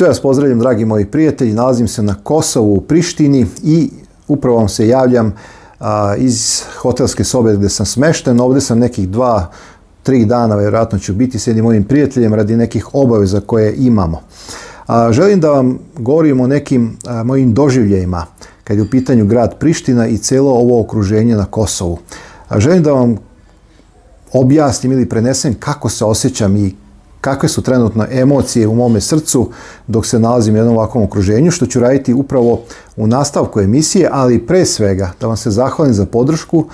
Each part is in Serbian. Sve vas pozdravljam, dragi moji prijatelji. Nalazim se na Kosovu u Prištini i upravo vam se javljam a, iz hotelske sobe gde sam smešten. Ovde sam nekih dva, tri dana, vjerojatno ću biti s jednim mojim prijateljem radi nekih obaveza koje imamo. A, želim da vam govorim o nekim a, mojim doživljajima kad je u pitanju grad Priština i celo ovo okruženje na Kosovu. A, Želim da vam objasnim ili prenesem kako se osjećam i kakve su trenutno emocije u mome srcu dok se nalazim u jednom ovakvom okruženju, što ću raditi upravo u nastavku emisije, ali pre svega da vam se zahvalim za podršku,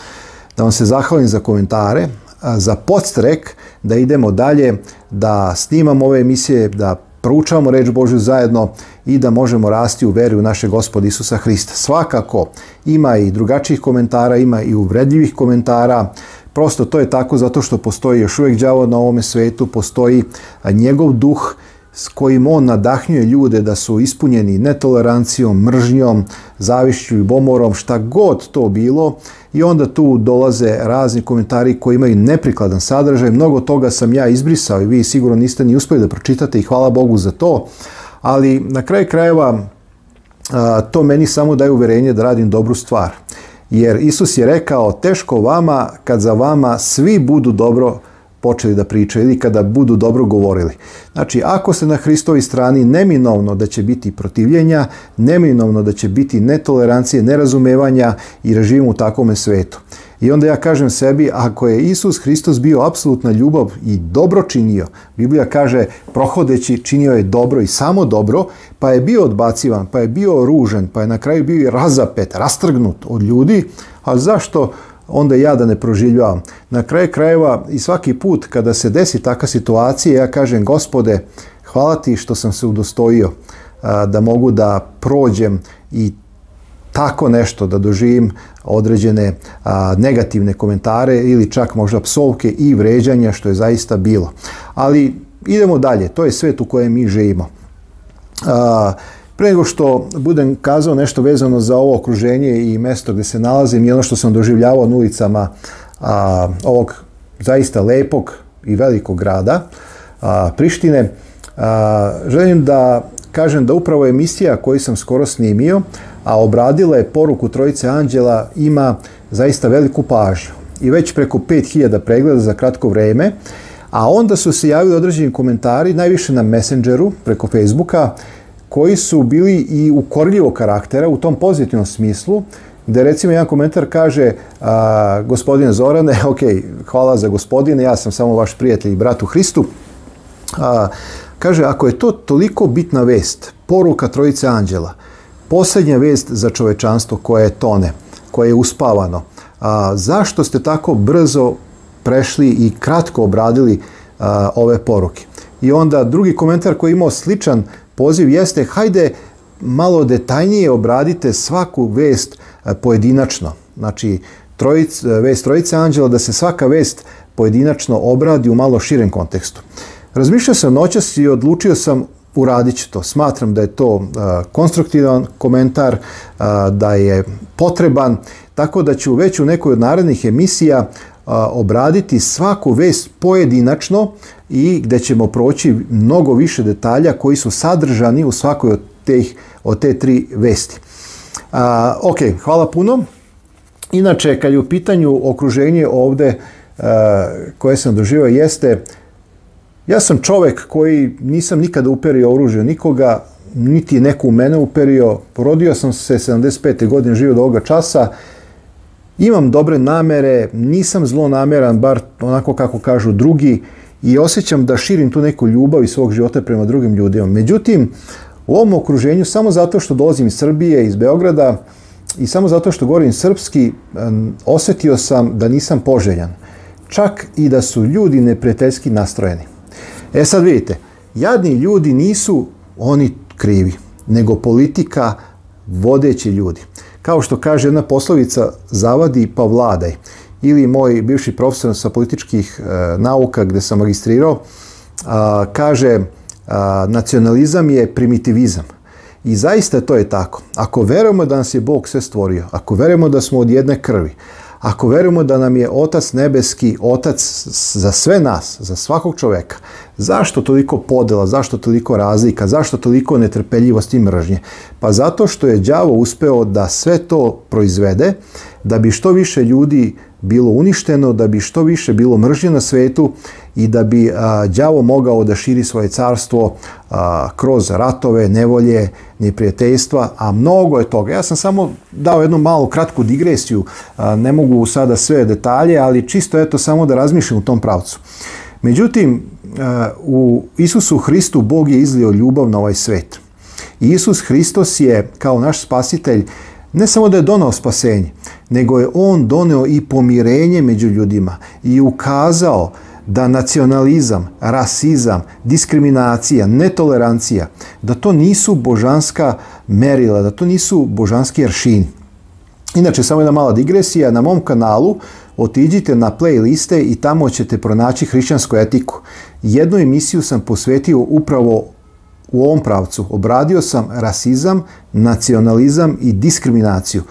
da vam se zahvalim za komentare, za podstrek, da idemo dalje, da snimamo ove emisije, da proučavamo reč Božju zajedno i da možemo rasti u veri u našeg gospoda Isusa Hrista. Svakako, ima i drugačijih komentara, ima i uvredljivih komentara, Prosto to je tako zato što postoji još uvijek đavo na ovome svetu, postoji njegov duh s kojim on nadahnjuje ljude da su ispunjeni netolerancijom, mržnjom, zavišću i bomorom, šta god to bilo. I onda tu dolaze razni komentari koji imaju neprikladan sadržaj. Mnogo toga sam ja izbrisao i vi sigurno niste ni uspeli da pročitate i hvala Bogu za to. Ali na kraju krajeva to meni samo daje uverenje da radim dobru stvar. Jer Isus je rekao, teško vama kad za vama svi budu dobro počeli da pričaju ili kada budu dobro govorili. Znači, ako se na Hristovi strani neminovno da će biti protivljenja, neminovno da će biti netolerancije, nerazumevanja i da u takvom svetu. I onda ja kažem sebi, ako je Isus Hristos bio apsolutna ljubav i dobro činio, Biblija kaže, prohodeći činio je dobro i samo dobro, pa je bio odbacivan, pa je bio ružen, pa je na kraju bio i razapet, rastrgnut od ljudi, a zašto onda ja da ne proživljavam? Na kraju krajeva i svaki put kada se desi taka situacija, ja kažem, gospode, hvala ti što sam se udostojio da mogu da prođem i tako nešto da doživim određene a, negativne komentare ili čak možda psovke i vređanja što je zaista bilo. Ali idemo dalje, to je svet u kojem mi živimo. A, pre nego što budem kazao nešto vezano za ovo okruženje i mesto gde se nalazim i ono što sam doživljavao na ulicama a, ovog zaista lepog i velikog grada a, Prištine, a, želim da kažem da upravo emisija koju sam skoro snimio, a obradila je poruku Trojice Anđela, ima zaista veliku pažnju i već preko 5000 pregleda za kratko vreme, a onda su se javili određeni komentari, najviše na Messengeru, preko Facebooka, koji su bili i ukorljivo karaktera u tom pozitivnom smislu, gde recimo jedan komentar kaže a, gospodine Zorane, ok, hvala za gospodine, ja sam samo vaš prijatelj i brat u Hristu, a, kaže ako je to toliko bitna vest, poruka Trojice Anđela – Poslednja vest za čovečanstvo koje tone, koje je uspavano. A, zašto ste tako brzo prešli i kratko obradili a, ove poruke? I onda drugi komentar koji je imao sličan poziv jeste hajde malo detaljnije obradite svaku vest pojedinačno. Znači, trojic, vest trojice anđela, da se svaka vest pojedinačno obradi u malo širem kontekstu. Razmišljao sam noćas i odlučio sam uradit ću to. Smatram da je to uh, konstruktivan komentar, uh, da je potreban, tako da ću već u nekoj od narednih emisija uh, obraditi svaku vest pojedinačno i gde ćemo proći mnogo više detalja koji su sadržani u svakoj od, teh, od te tri vesti. A, ok, hvala puno. Inače, kad je u pitanju okruženje ovde a, koje sam doživio jeste Ja sam čovek koji nisam nikada uperio oružje nikoga, niti je neko u mene uperio. Porodio sam se 75. godine, živio do ovoga časa. Imam dobre namere, nisam zlonameran, bar onako kako kažu drugi, i osjećam da širim tu neku ljubav iz svog života prema drugim ljudima. Međutim, u ovom okruženju, samo zato što dolazim iz Srbije, iz Beograda, i samo zato što govorim srpski, osetio sam da nisam poželjan. Čak i da su ljudi neprijateljski nastrojeni. E sad vidite, jadni ljudi nisu oni krivi, nego politika vodeći ljudi. Kao što kaže jedna poslovica, zavadi pa vladaj. Ili moj bivši profesor sa političkih e, nauka gde sam magistrirao, a, kaže a, nacionalizam je primitivizam. I zaista to je tako. Ako verujemo da nas je Bog sve stvorio, ako verujemo da smo od jedne krvi, Ako verujemo da nam je Otac nebeski, Otac za sve nas, za svakog čoveka, zašto toliko podela, zašto toliko razlika, zašto toliko netrpeljivosti i mržnje? Pa zato što je đavo uspeo da sve to proizvede, da bi što više ljudi bilo uništeno, da bi što više bilo mržnje na svetu i da bi đavo mogao da širi svoje carstvo a, kroz ratove, nevolje, neprijateljstva, a mnogo je toga. Ja sam samo dao jednu malu kratku digresiju, a, ne mogu sada sve detalje, ali čisto eto samo da razmišljam u tom pravcu. Međutim, u Isusu Hristu Bog je izlio ljubav na ovaj svet. Isus Hristos je kao naš spasitelj ne samo da je donao spasenje, nego je on doneo i pomirenje među ljudima i ukazao da nacionalizam, rasizam, diskriminacija, netolerancija, da to nisu božanska merila, da to nisu božanski aršin. Inače, samo jedna mala digresija, na mom kanalu otiđite na playliste i tamo ćete pronaći hrišćansku etiku. Jednu emisiju sam posvetio upravo u ovom pravcu. Obradio sam rasizam, nacionalizam i diskriminaciju.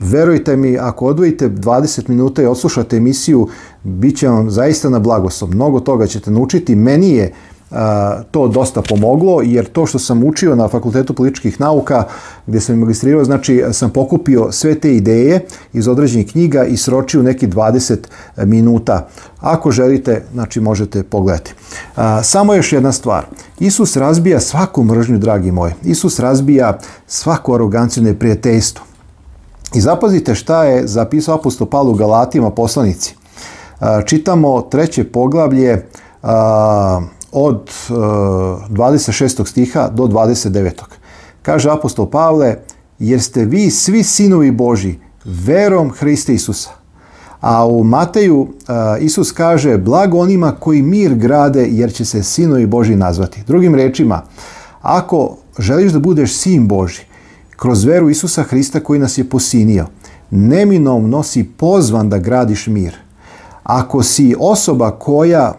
Verujte mi, ako odvojite 20 minuta i odslušate emisiju, bit će vam zaista na blagoslov. Mnogo toga ćete naučiti. Meni je a, to dosta pomoglo, jer to što sam učio na Fakultetu političkih nauka, gde sam magistrirao, znači sam pokupio sve te ideje iz određenih knjiga i sročio neki 20 e, minuta. Ako želite, znači možete pogledati. A, samo još jedna stvar. Isus razbija svaku mržnju, dragi moji. Isus razbija svaku aroganciju neprijateljstvo. I zapazite šta je zapisao apostol Pavle u Galatima poslanici. E, čitamo treće poglavlje e, od 26. E, stiha do 29. Kaže apostol Pavle, jer ste vi svi sinovi Boži verom Hriste Isusa. A u Mateju Isus kaže, blago onima koji mir grade jer će se sinovi Boži nazvati. Drugim rečima, ako želiš da budeš sin Boži, kroz veru Isusa Hrista koji nas je posinio, neminovno si pozvan da gradiš mir. Ako si osoba koja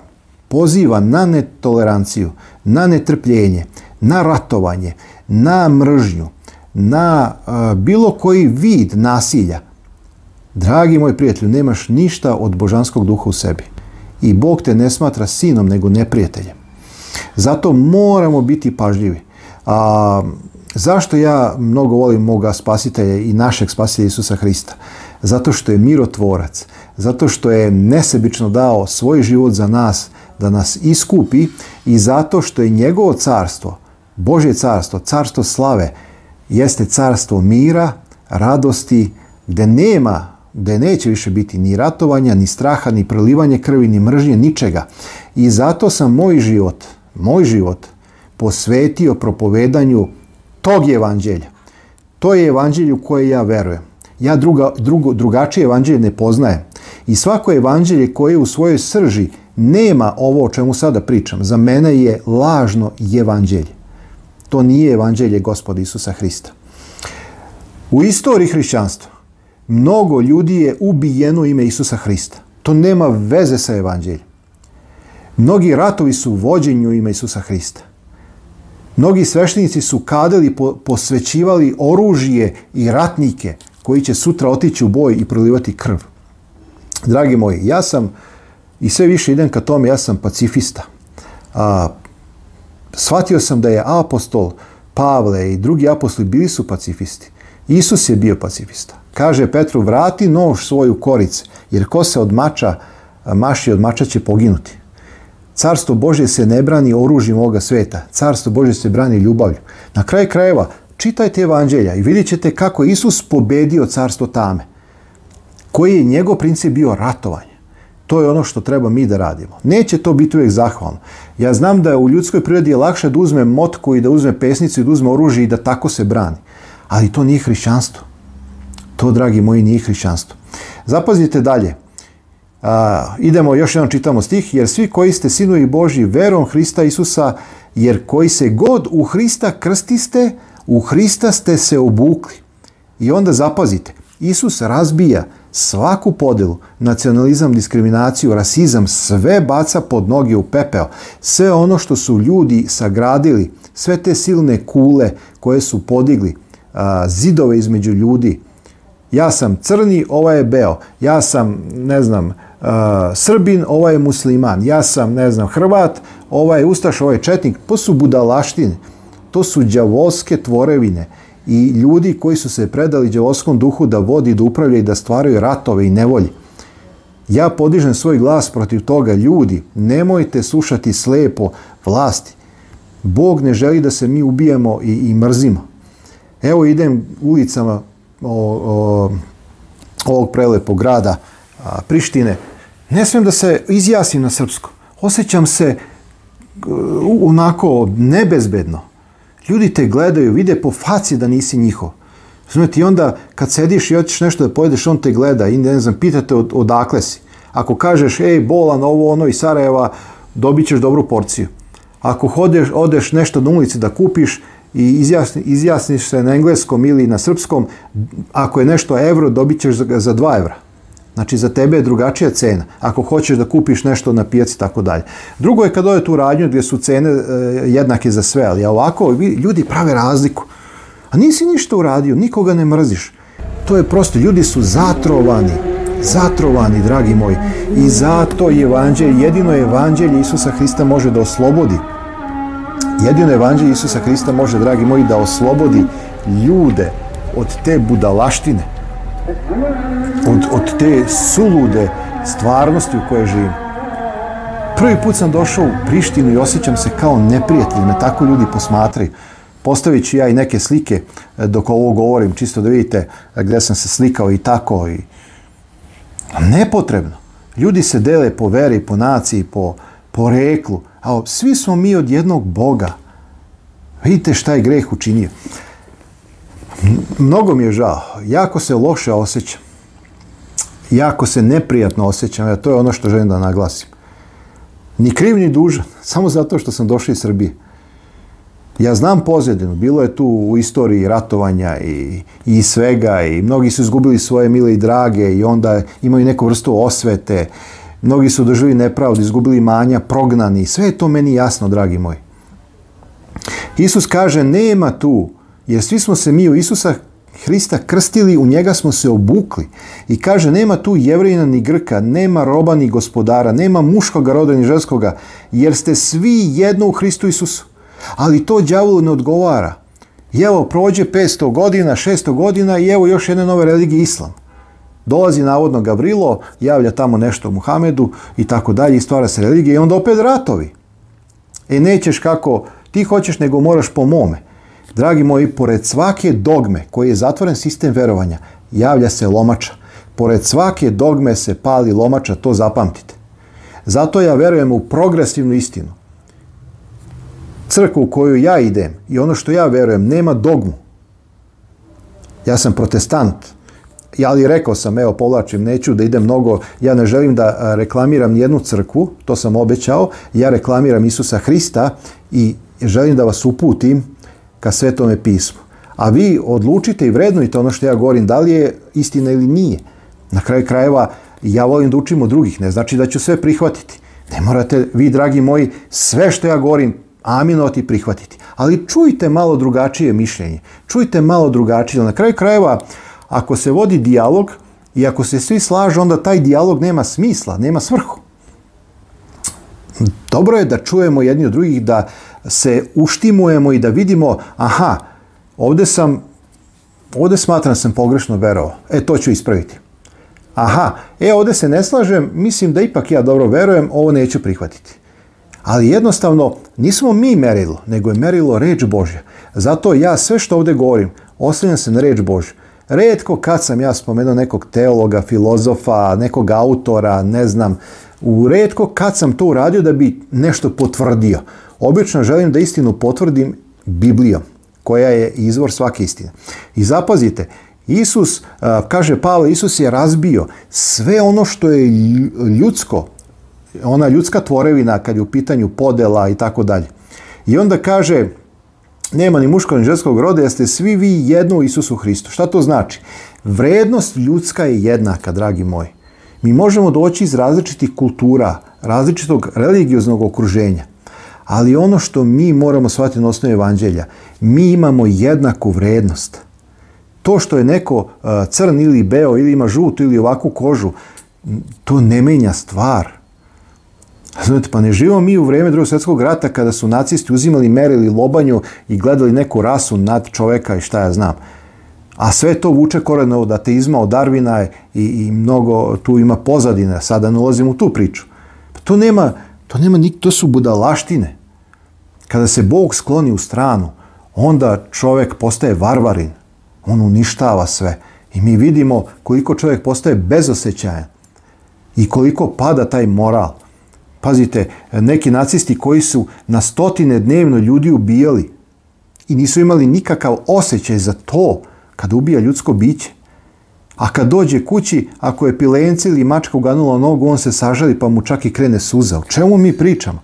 poziva na netoleranciju, na netrpljenje, na ratovanje, na mržnju, na uh, bilo koji vid nasilja, dragi moj prijatelju, nemaš ništa od božanskog duha u sebi. I Bog te ne smatra sinom, nego neprijateljem. Zato moramo biti pažljivi. A, uh, Zašto ja mnogo volim moga spasitelja i našeg spasitelja Isusa Hrista? Zato što je mirotvorac, zato što je nesebično dao svoj život za nas, da nas iskupi i zato što je njegovo carstvo, Božje carstvo, carstvo slave, jeste carstvo mira, radosti, gde nema, gde neće više biti ni ratovanja, ni straha, ni prelivanje krvi, ni mržnje, ničega. I zato sam moj život, moj život, posvetio propovedanju tog evanđelja. To je evanđelje u koje ja verujem. Ja druga, drugo, drugačije evanđelje ne poznajem. I svako evanđelje koje u svojoj srži nema ovo o čemu sada pričam, za mene je lažno evanđelje. To nije evanđelje gospoda Isusa Hrista. U istoriji hrišćanstva mnogo ljudi je ubijeno u ime Isusa Hrista. To nema veze sa evanđeljem. Mnogi ratovi su vođenju ime Isusa Hrista. Mnogi sveštenici su kadili, po, posvećivali oružje i ratnike koji će sutra otići u boj i prolivati krv. Dragi moji, ja sam i sve više idem ka tome, ja sam pacifista. A, shvatio sam da je apostol Pavle i drugi apostoli bili su pacifisti. Isus je bio pacifista. Kaže Petru, vrati nož svoju korice, jer ko se od mača maši od mača će poginuti. Carstvo Božje se ne brani oružjem ovoga sveta. Carstvo Božje se brani ljubavlju. Na kraj krajeva, čitajte evanđelja i vidjet ćete kako Isus pobedio carstvo tame. Koji je njegov princip bio ratovanje. To je ono što treba mi da radimo. Neće to biti uvijek zahvalno. Ja znam da je u ljudskoj prirodi je lakše da uzme motku i da uzme pesnicu i da uzme oružje i da tako se brani. Ali to nije hrišćanstvo. To, dragi moji, nije hrišćanstvo. Zapazite dalje. A, idemo, još jednom čitamo stih, jer svi koji ste sinovi Boži verom Hrista Isusa, jer koji se god u Hrista krstiste, u Hrista ste se obukli. I onda zapazite, Isus razbija svaku podelu, nacionalizam, diskriminaciju, rasizam, sve baca pod noge u pepeo. Sve ono što su ljudi sagradili, sve te silne kule koje su podigli, a, zidove između ljudi. Ja sam crni, ova je beo. Ja sam, ne znam, uh, Srbin, ovaj je musliman, ja sam, ne znam, Hrvat, ovaj je Ustaš, ovaj je Četnik, to su budalaštine, to su đavolske tvorevine i ljudi koji su se predali đavolskom duhu da vodi, da upravlja i da stvaraju ratove i nevolje. Ja podižem svoj glas protiv toga, ljudi, nemojte slušati slepo vlasti. Bog ne želi da se mi ubijemo i, i mrzimo. Evo idem ulicama o, o, ovog prelepog grada a, Prištine, Ne smem da se izjasnim na srpskom. Osećam se uh, onako nebezbedno. Ljudi te gledaju, vide po faci da nisi njihov. Razumete, i onda kad sediš i hoćeš nešto da pojedeš, on te gleda i ne znam, pita te od, odakle si. Ako kažeš, ej, bolan, ovo, ono iz Sarajeva, dobit ćeš dobru porciju. Ako hodeš, odeš nešto na ulici da kupiš i izjasni, izjasniš se na engleskom ili na srpskom, ako je nešto evro, dobit ćeš za, za dva evra. Znači, za tebe je drugačija cena. Ako hoćeš da kupiš nešto na pijaci tako dalje. Drugo je kad odete tu radnju gdje su cene e, jednake za sve, ali ovako vi, ljudi prave razliku. A nisi ništa uradio, nikoga ne mrziš. To je prosto, ljudi su zatrovani. Zatrovani, dragi moji. I zato je evanđelje, jedino evanđelje Isusa Hrista može da oslobodi. Jedino evanđelje Isusa Hrista može, dragi moji, da oslobodi ljude od te budalaštine od, od te sulude stvarnosti u kojoj živim. Prvi put sam došao u Prištinu i osjećam se kao neprijatelj, me tako ljudi posmatraju. Postavit ću ja i neke slike eh, dok ovo govorim, čisto da vidite eh, gde sam se slikao i tako. I... Nepotrebno. Ljudi se dele po veri, po naciji, po poreklu. A svi smo mi od jednog Boga. Vidite šta je greh učinio. Mnogo mi je žao. Jako se loše osjećam jako se neprijatno osjećam, a to je ono što želim da naglasim. Ni kriv, ni dužan, samo zato što sam došao iz Srbije. Ja znam pozadinu, bilo je tu u istoriji ratovanja i, i svega i mnogi su izgubili svoje mile i drage i onda imaju neku vrstu osvete, mnogi su doživjeli nepravdu, izgubili manja, prognani, sve je to meni jasno, dragi moji. Isus kaže, nema tu, jer svi smo se mi u Isusa Hrista krstili, u njega smo se obukli. I kaže, nema tu jevrina ni grka, nema roba ni gospodara, nema muškoga roda ni ženskoga, jer ste svi jedno u Hristu Isusu. Ali to đavolu ne odgovara. I evo, prođe 500 godina, 600 godina i evo još jedne nove religije, Islam. Dolazi navodno Gavrilo, javlja tamo nešto Muhamedu i tako dalje i stvara se religija i onda opet ratovi. E nećeš kako ti hoćeš, nego moraš po mome. Dragi moji, pored svake dogme koji je zatvoren sistem verovanja, javlja se lomača. Pored svake dogme se pali lomača, to zapamtite. Zato ja verujem u progresivnu istinu. Crkva u koju ja idem i ono što ja verujem nema dogmu. Ja sam protestant, ja li rekao sam, evo povlačim, neću da idem mnogo, ja ne želim da reklamiram jednu crkvu, to sam obećao, ja reklamiram Isusa Hrista i želim da vas uputim ka svetome pismu. A vi odlučite i vrednujte ono što ja govorim, da li je istina ili nije. Na kraju krajeva, ja volim da učim od drugih, ne znači da ću sve prihvatiti. Ne morate, vi dragi moji, sve što ja govorim, aminoti prihvatiti. Ali čujte malo drugačije mišljenje. Čujte malo drugačije. Na kraju krajeva, ako se vodi dijalog i ako se svi slažu, onda taj dijalog nema smisla, nema svrhu. Dobro je da čujemo jedni od drugih, da se uštimujemo i da vidimo, aha, ovde sam, ovde smatram da sam pogrešno verovao, e to ću ispraviti. Aha, e ovde se ne slažem, mislim da ipak ja dobro verujem, ovo neću prihvatiti. Ali jednostavno, nismo mi merilo, nego je merilo reč Božja. Zato ja sve što ovde govorim, oslanjam se na reč Božju. Redko kad sam ja spomenuo nekog teologa, filozofa, nekog autora, ne znam, u redko kad sam to uradio da bi nešto potvrdio. Obično želim da istinu potvrdim Biblijom, koja je izvor svake istine. I zapazite, Isus, kaže Pavle, Isus je razbio sve ono što je ljudsko, ona ljudska tvorevina kad je u pitanju podela i tako dalje. I onda kaže, nema ni muškog ni ženskog roda, jeste svi vi jedno u Isusu Hristu. Šta to znači? Vrednost ljudska je jednaka, dragi moji. Mi možemo doći iz različitih kultura, različitog religioznog okruženja. Ali ono što mi moramo shvatiti na osnovu evanđelja, mi imamo jednaku vrednost. To što je neko uh, crn ili beo ili ima žutu ili ovakvu kožu, to ne menja stvar. Znate, pa ne živimo mi u vreme drugog svjetskog rata kada su nacisti uzimali merili lobanju i gledali neku rasu nad čoveka i šta ja znam. A sve to vuče koreno od ateizma, od Darvina i, i mnogo tu ima pozadina. Sada ne ulazim u tu priču. Pa to nema, To, nema, to su budalaštine. Kada se Bog skloni u stranu, onda čovjek postaje varvarin. On uništava sve. I mi vidimo koliko čovjek postaje bezosećajan i koliko pada taj moral. Pazite, neki nacisti koji su na stotine dnevno ljudi ubijali i nisu imali nikakav osjećaj za to kad ubija ljudsko biće. A kad dođe kući, ako je pilenci ili mačka uganula nogu, on se sažali pa mu čak i krene suza. O čemu mi pričamo?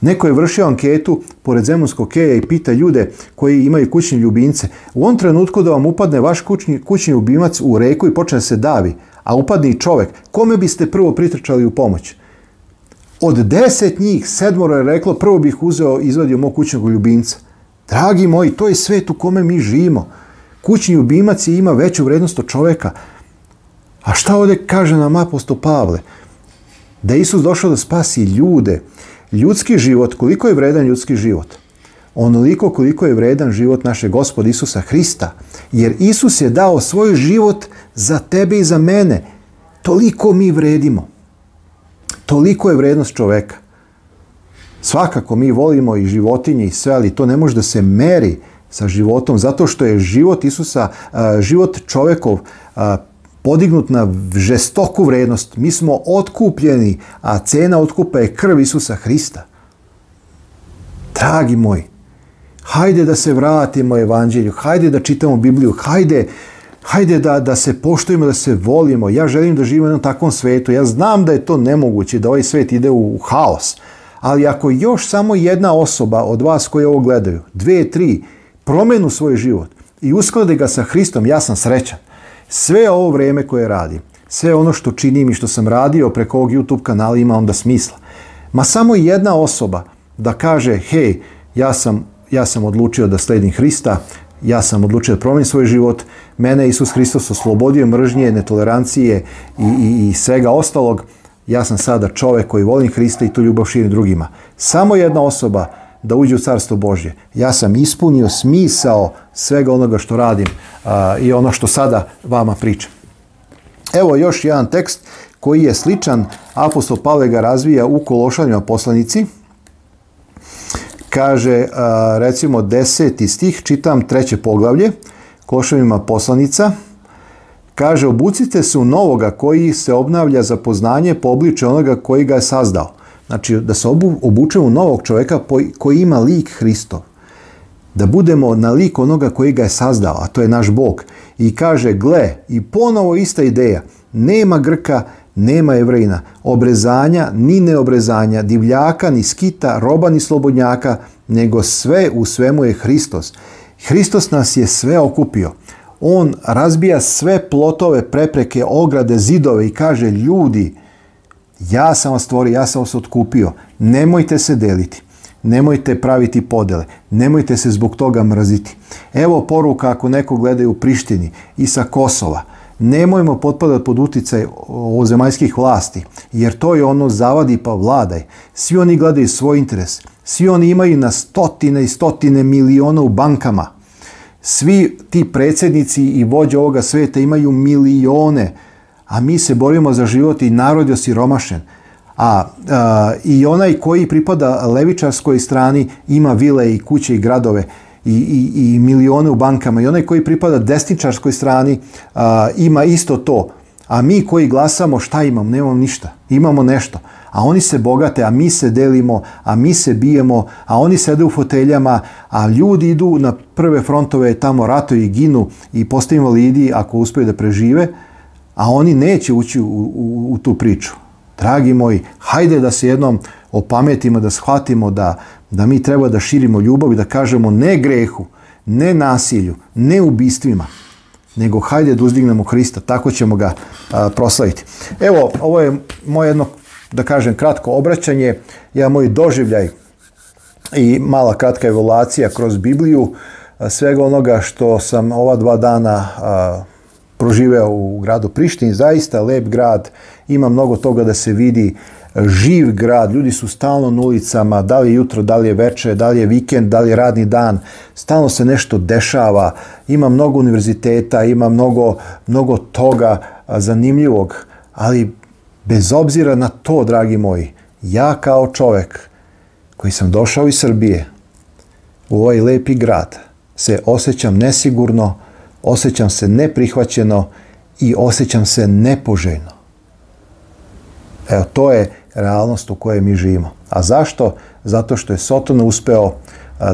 Neko je vršio anketu pored Zemunskog keja i pita ljude koji imaju kućni ljubimce. U ovom trenutku da vam upadne vaš kućni, kućni ljubimac u reku i počne da se davi, a upadne i čovek, kome biste prvo pritrčali u pomoć? Od deset njih sedmoro je reklo prvo bih uzeo izvadio mog kućnog ljubimca. Dragi moji, to je svet u kome mi živimo kućni ljubimac ima veću vrednost od čoveka. A šta ovde kaže nam apostol Pavle? Da je Isus došao da spasi ljude. Ljudski život, koliko je vredan ljudski život? Onoliko koliko je vredan život našeg gospoda Isusa Hrista. Jer Isus je dao svoj život za tebe i za mene. Toliko mi vredimo. Toliko je vrednost čoveka. Svakako mi volimo i životinje i sve, ali to ne može da se meri sa životom, zato što je život Isusa, život čovekov podignut na žestoku vrednost. Mi smo otkupljeni, a cena otkupa je krv Isusa Hrista. Dragi moj, hajde da se vratimo evanđelju, hajde da čitamo Bibliju, hajde, hajde da, da se poštojimo, da se volimo. Ja želim da živimo u jednom takvom svetu. Ja znam da je to nemoguće, da ovaj svet ide u haos. Ali ako još samo jedna osoba od vas koji ovo gledaju, dve, tri, promenu svoj život i usklade ga sa Hristom, ja sam srećan. Sve ovo vreme koje radim, sve ono što činim i što sam radio preko ovog YouTube kanala ima onda smisla. Ma samo jedna osoba da kaže, hej, ja sam, ja sam odlučio da sledim Hrista, ja sam odlučio da promenim svoj život, mene Isus Hristos oslobodio mržnje, netolerancije i, i, i svega ostalog, ja sam sada čovek koji volim Hrista i tu ljubav širim drugima. Samo jedna osoba da uđe u carstvo Božje. Ja sam ispunio smisao svega onoga što radim a, i ono što sada vama pričam. Evo još jedan tekst koji je sličan, apostol Pavle ga razvija u Kološanima poslanici. Kaže, a, recimo, deseti stih, čitam treće poglavlje, Kološanima poslanica, Kaže, obucite se u novoga koji se obnavlja za poznanje po obliče onoga koji ga je sazdao. Znači, da se obu, obučemo novog čovjeka koji ima lik Hristov. Da budemo na lik onoga koji ga je sazdao, a to je naš Bog. I kaže, gle, i ponovo ista ideja. Nema Grka, nema Jevrejna. Obrezanja, ni neobrezanja, divljaka, ni skita, roba, ni slobodnjaka, nego sve u svemu je Hristos. Hristos nas je sve okupio. On razbija sve plotove, prepreke, ograde, zidove i kaže, ljudi, Ja sam vas stvorio, ja sam vas otkupio. Nemojte se deliti. Nemojte praviti podele. Nemojte se zbog toga mraziti. Evo poruka ako neko gledaju u Prištini i sa Kosova. Nemojmo potpadati pod uticaj ozemaljskih vlasti, jer to je ono zavadi pa vladaj. Svi oni gledaju svoj interes. Svi oni imaju na stotine i stotine miliona u bankama. Svi ti predsednici i vođe ovoga sveta imaju milione a mi se borimo za život i narod je siromašen. A, a, i onaj koji pripada levičarskoj strani ima vile i kuće i gradove i, i, i milione u bankama i onaj koji pripada desničarskoj strani a, ima isto to. A mi koji glasamo šta imam? Nemam ništa. Imamo nešto. A oni se bogate, a mi se delimo, a mi se bijemo, a oni sede u foteljama, a ljudi idu na prve frontove, tamo ratuju i ginu i postaju invalidi ako uspeju da prežive a oni neće ući u, u, u tu priču. Dragi moji, hajde da se jednom opametimo, da shvatimo da, da mi treba da širimo ljubav i da kažemo ne grehu, ne nasilju, ne ubistvima, nego hajde da uzdignemo Hrista, tako ćemo ga a, proslaviti. Evo, ovo je moje jedno, da kažem, kratko obraćanje, ja moj doživljaj i mala kratka evolucija kroz Bibliju, svega onoga što sam ova dva dana a, proživeo u gradu Prištini, zaista lep grad, ima mnogo toga da se vidi, živ grad, ljudi su stalno na ulicama, da li je jutro, da li je večer, da li je vikend, da li je radni dan, stalno se nešto dešava, ima mnogo univerziteta, ima mnogo, mnogo toga zanimljivog, ali bez obzira na to, dragi moji, ja kao čovek koji sam došao iz Srbije u ovaj lepi grad, se osjećam nesigurno, osjećam se neprihvaćeno i osjećam se nepoželjno. Evo, to je realnost u kojoj mi živimo. A zašto? Zato što je Soton uspeo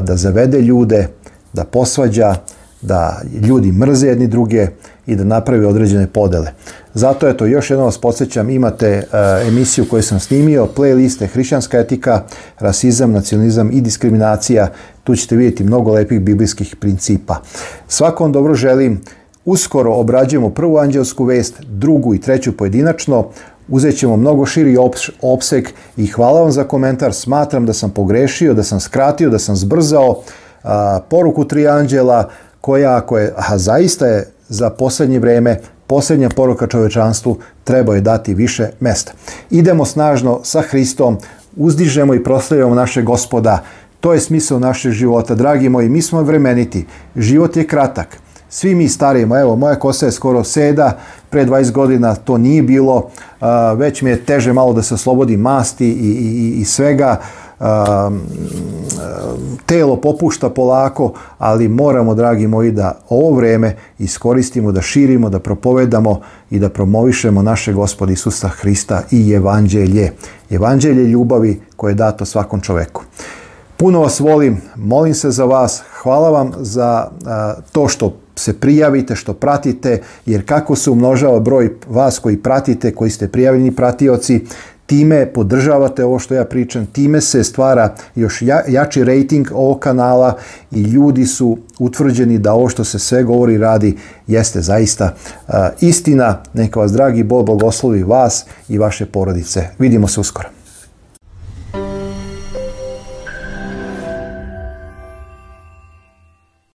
da zavede ljude, da posvađa, da ljudi mrze jedni druge i da napravi određene podele. Zato, eto, još jednom vas podsjećam, imate uh, emisiju koju sam snimio, playliste Hrišćanska etika, rasizam, nacionalizam i diskriminacija. Tu ćete vidjeti mnogo lepih biblijskih principa. Svakom dobro želim. Uskoro obrađujemo prvu anđelsku vest, drugu i treću pojedinačno. Uzet ćemo mnogo širi opseg i hvala vam za komentar. Smatram da sam pogrešio, da sam skratio, da sam zbrzao uh, poruku tri anđela koja ako je, a zaista je za poslednje vreme poslednja poruka čovečanstvu treba je dati više mesta. Idemo snažno sa Hristom, uzdižemo i proslavljamo naše gospoda. To je smisao našeg života. Dragi moji, mi smo vremeniti. Život je kratak. Svi mi starimo, evo, moja kosa je skoro seda, pre 20 godina to nije bilo, već mi je teže malo da se oslobodim masti i, i, i svega telo popušta polako, ali moramo, dragi moji, da ovo vreme iskoristimo, da širimo, da propovedamo i da promovišemo naše gospodi Isusa Hrista i evanđelje. Evanđelje ljubavi koje je dato svakom čoveku. Puno vas volim, molim se za vas, hvala vam za to što se prijavite, što pratite, jer kako se umnožava broj vas koji pratite, koji ste prijavljeni pratioci, time podržavate ovo što ja pričam, time se stvara još ja, jači rating ovog kanala i ljudi su utvrđeni da ovo što se sve govori radi jeste zaista uh, istina. Neka vas dragi Bog blagoslovi vas i vaše porodice. Vidimo se uskoro.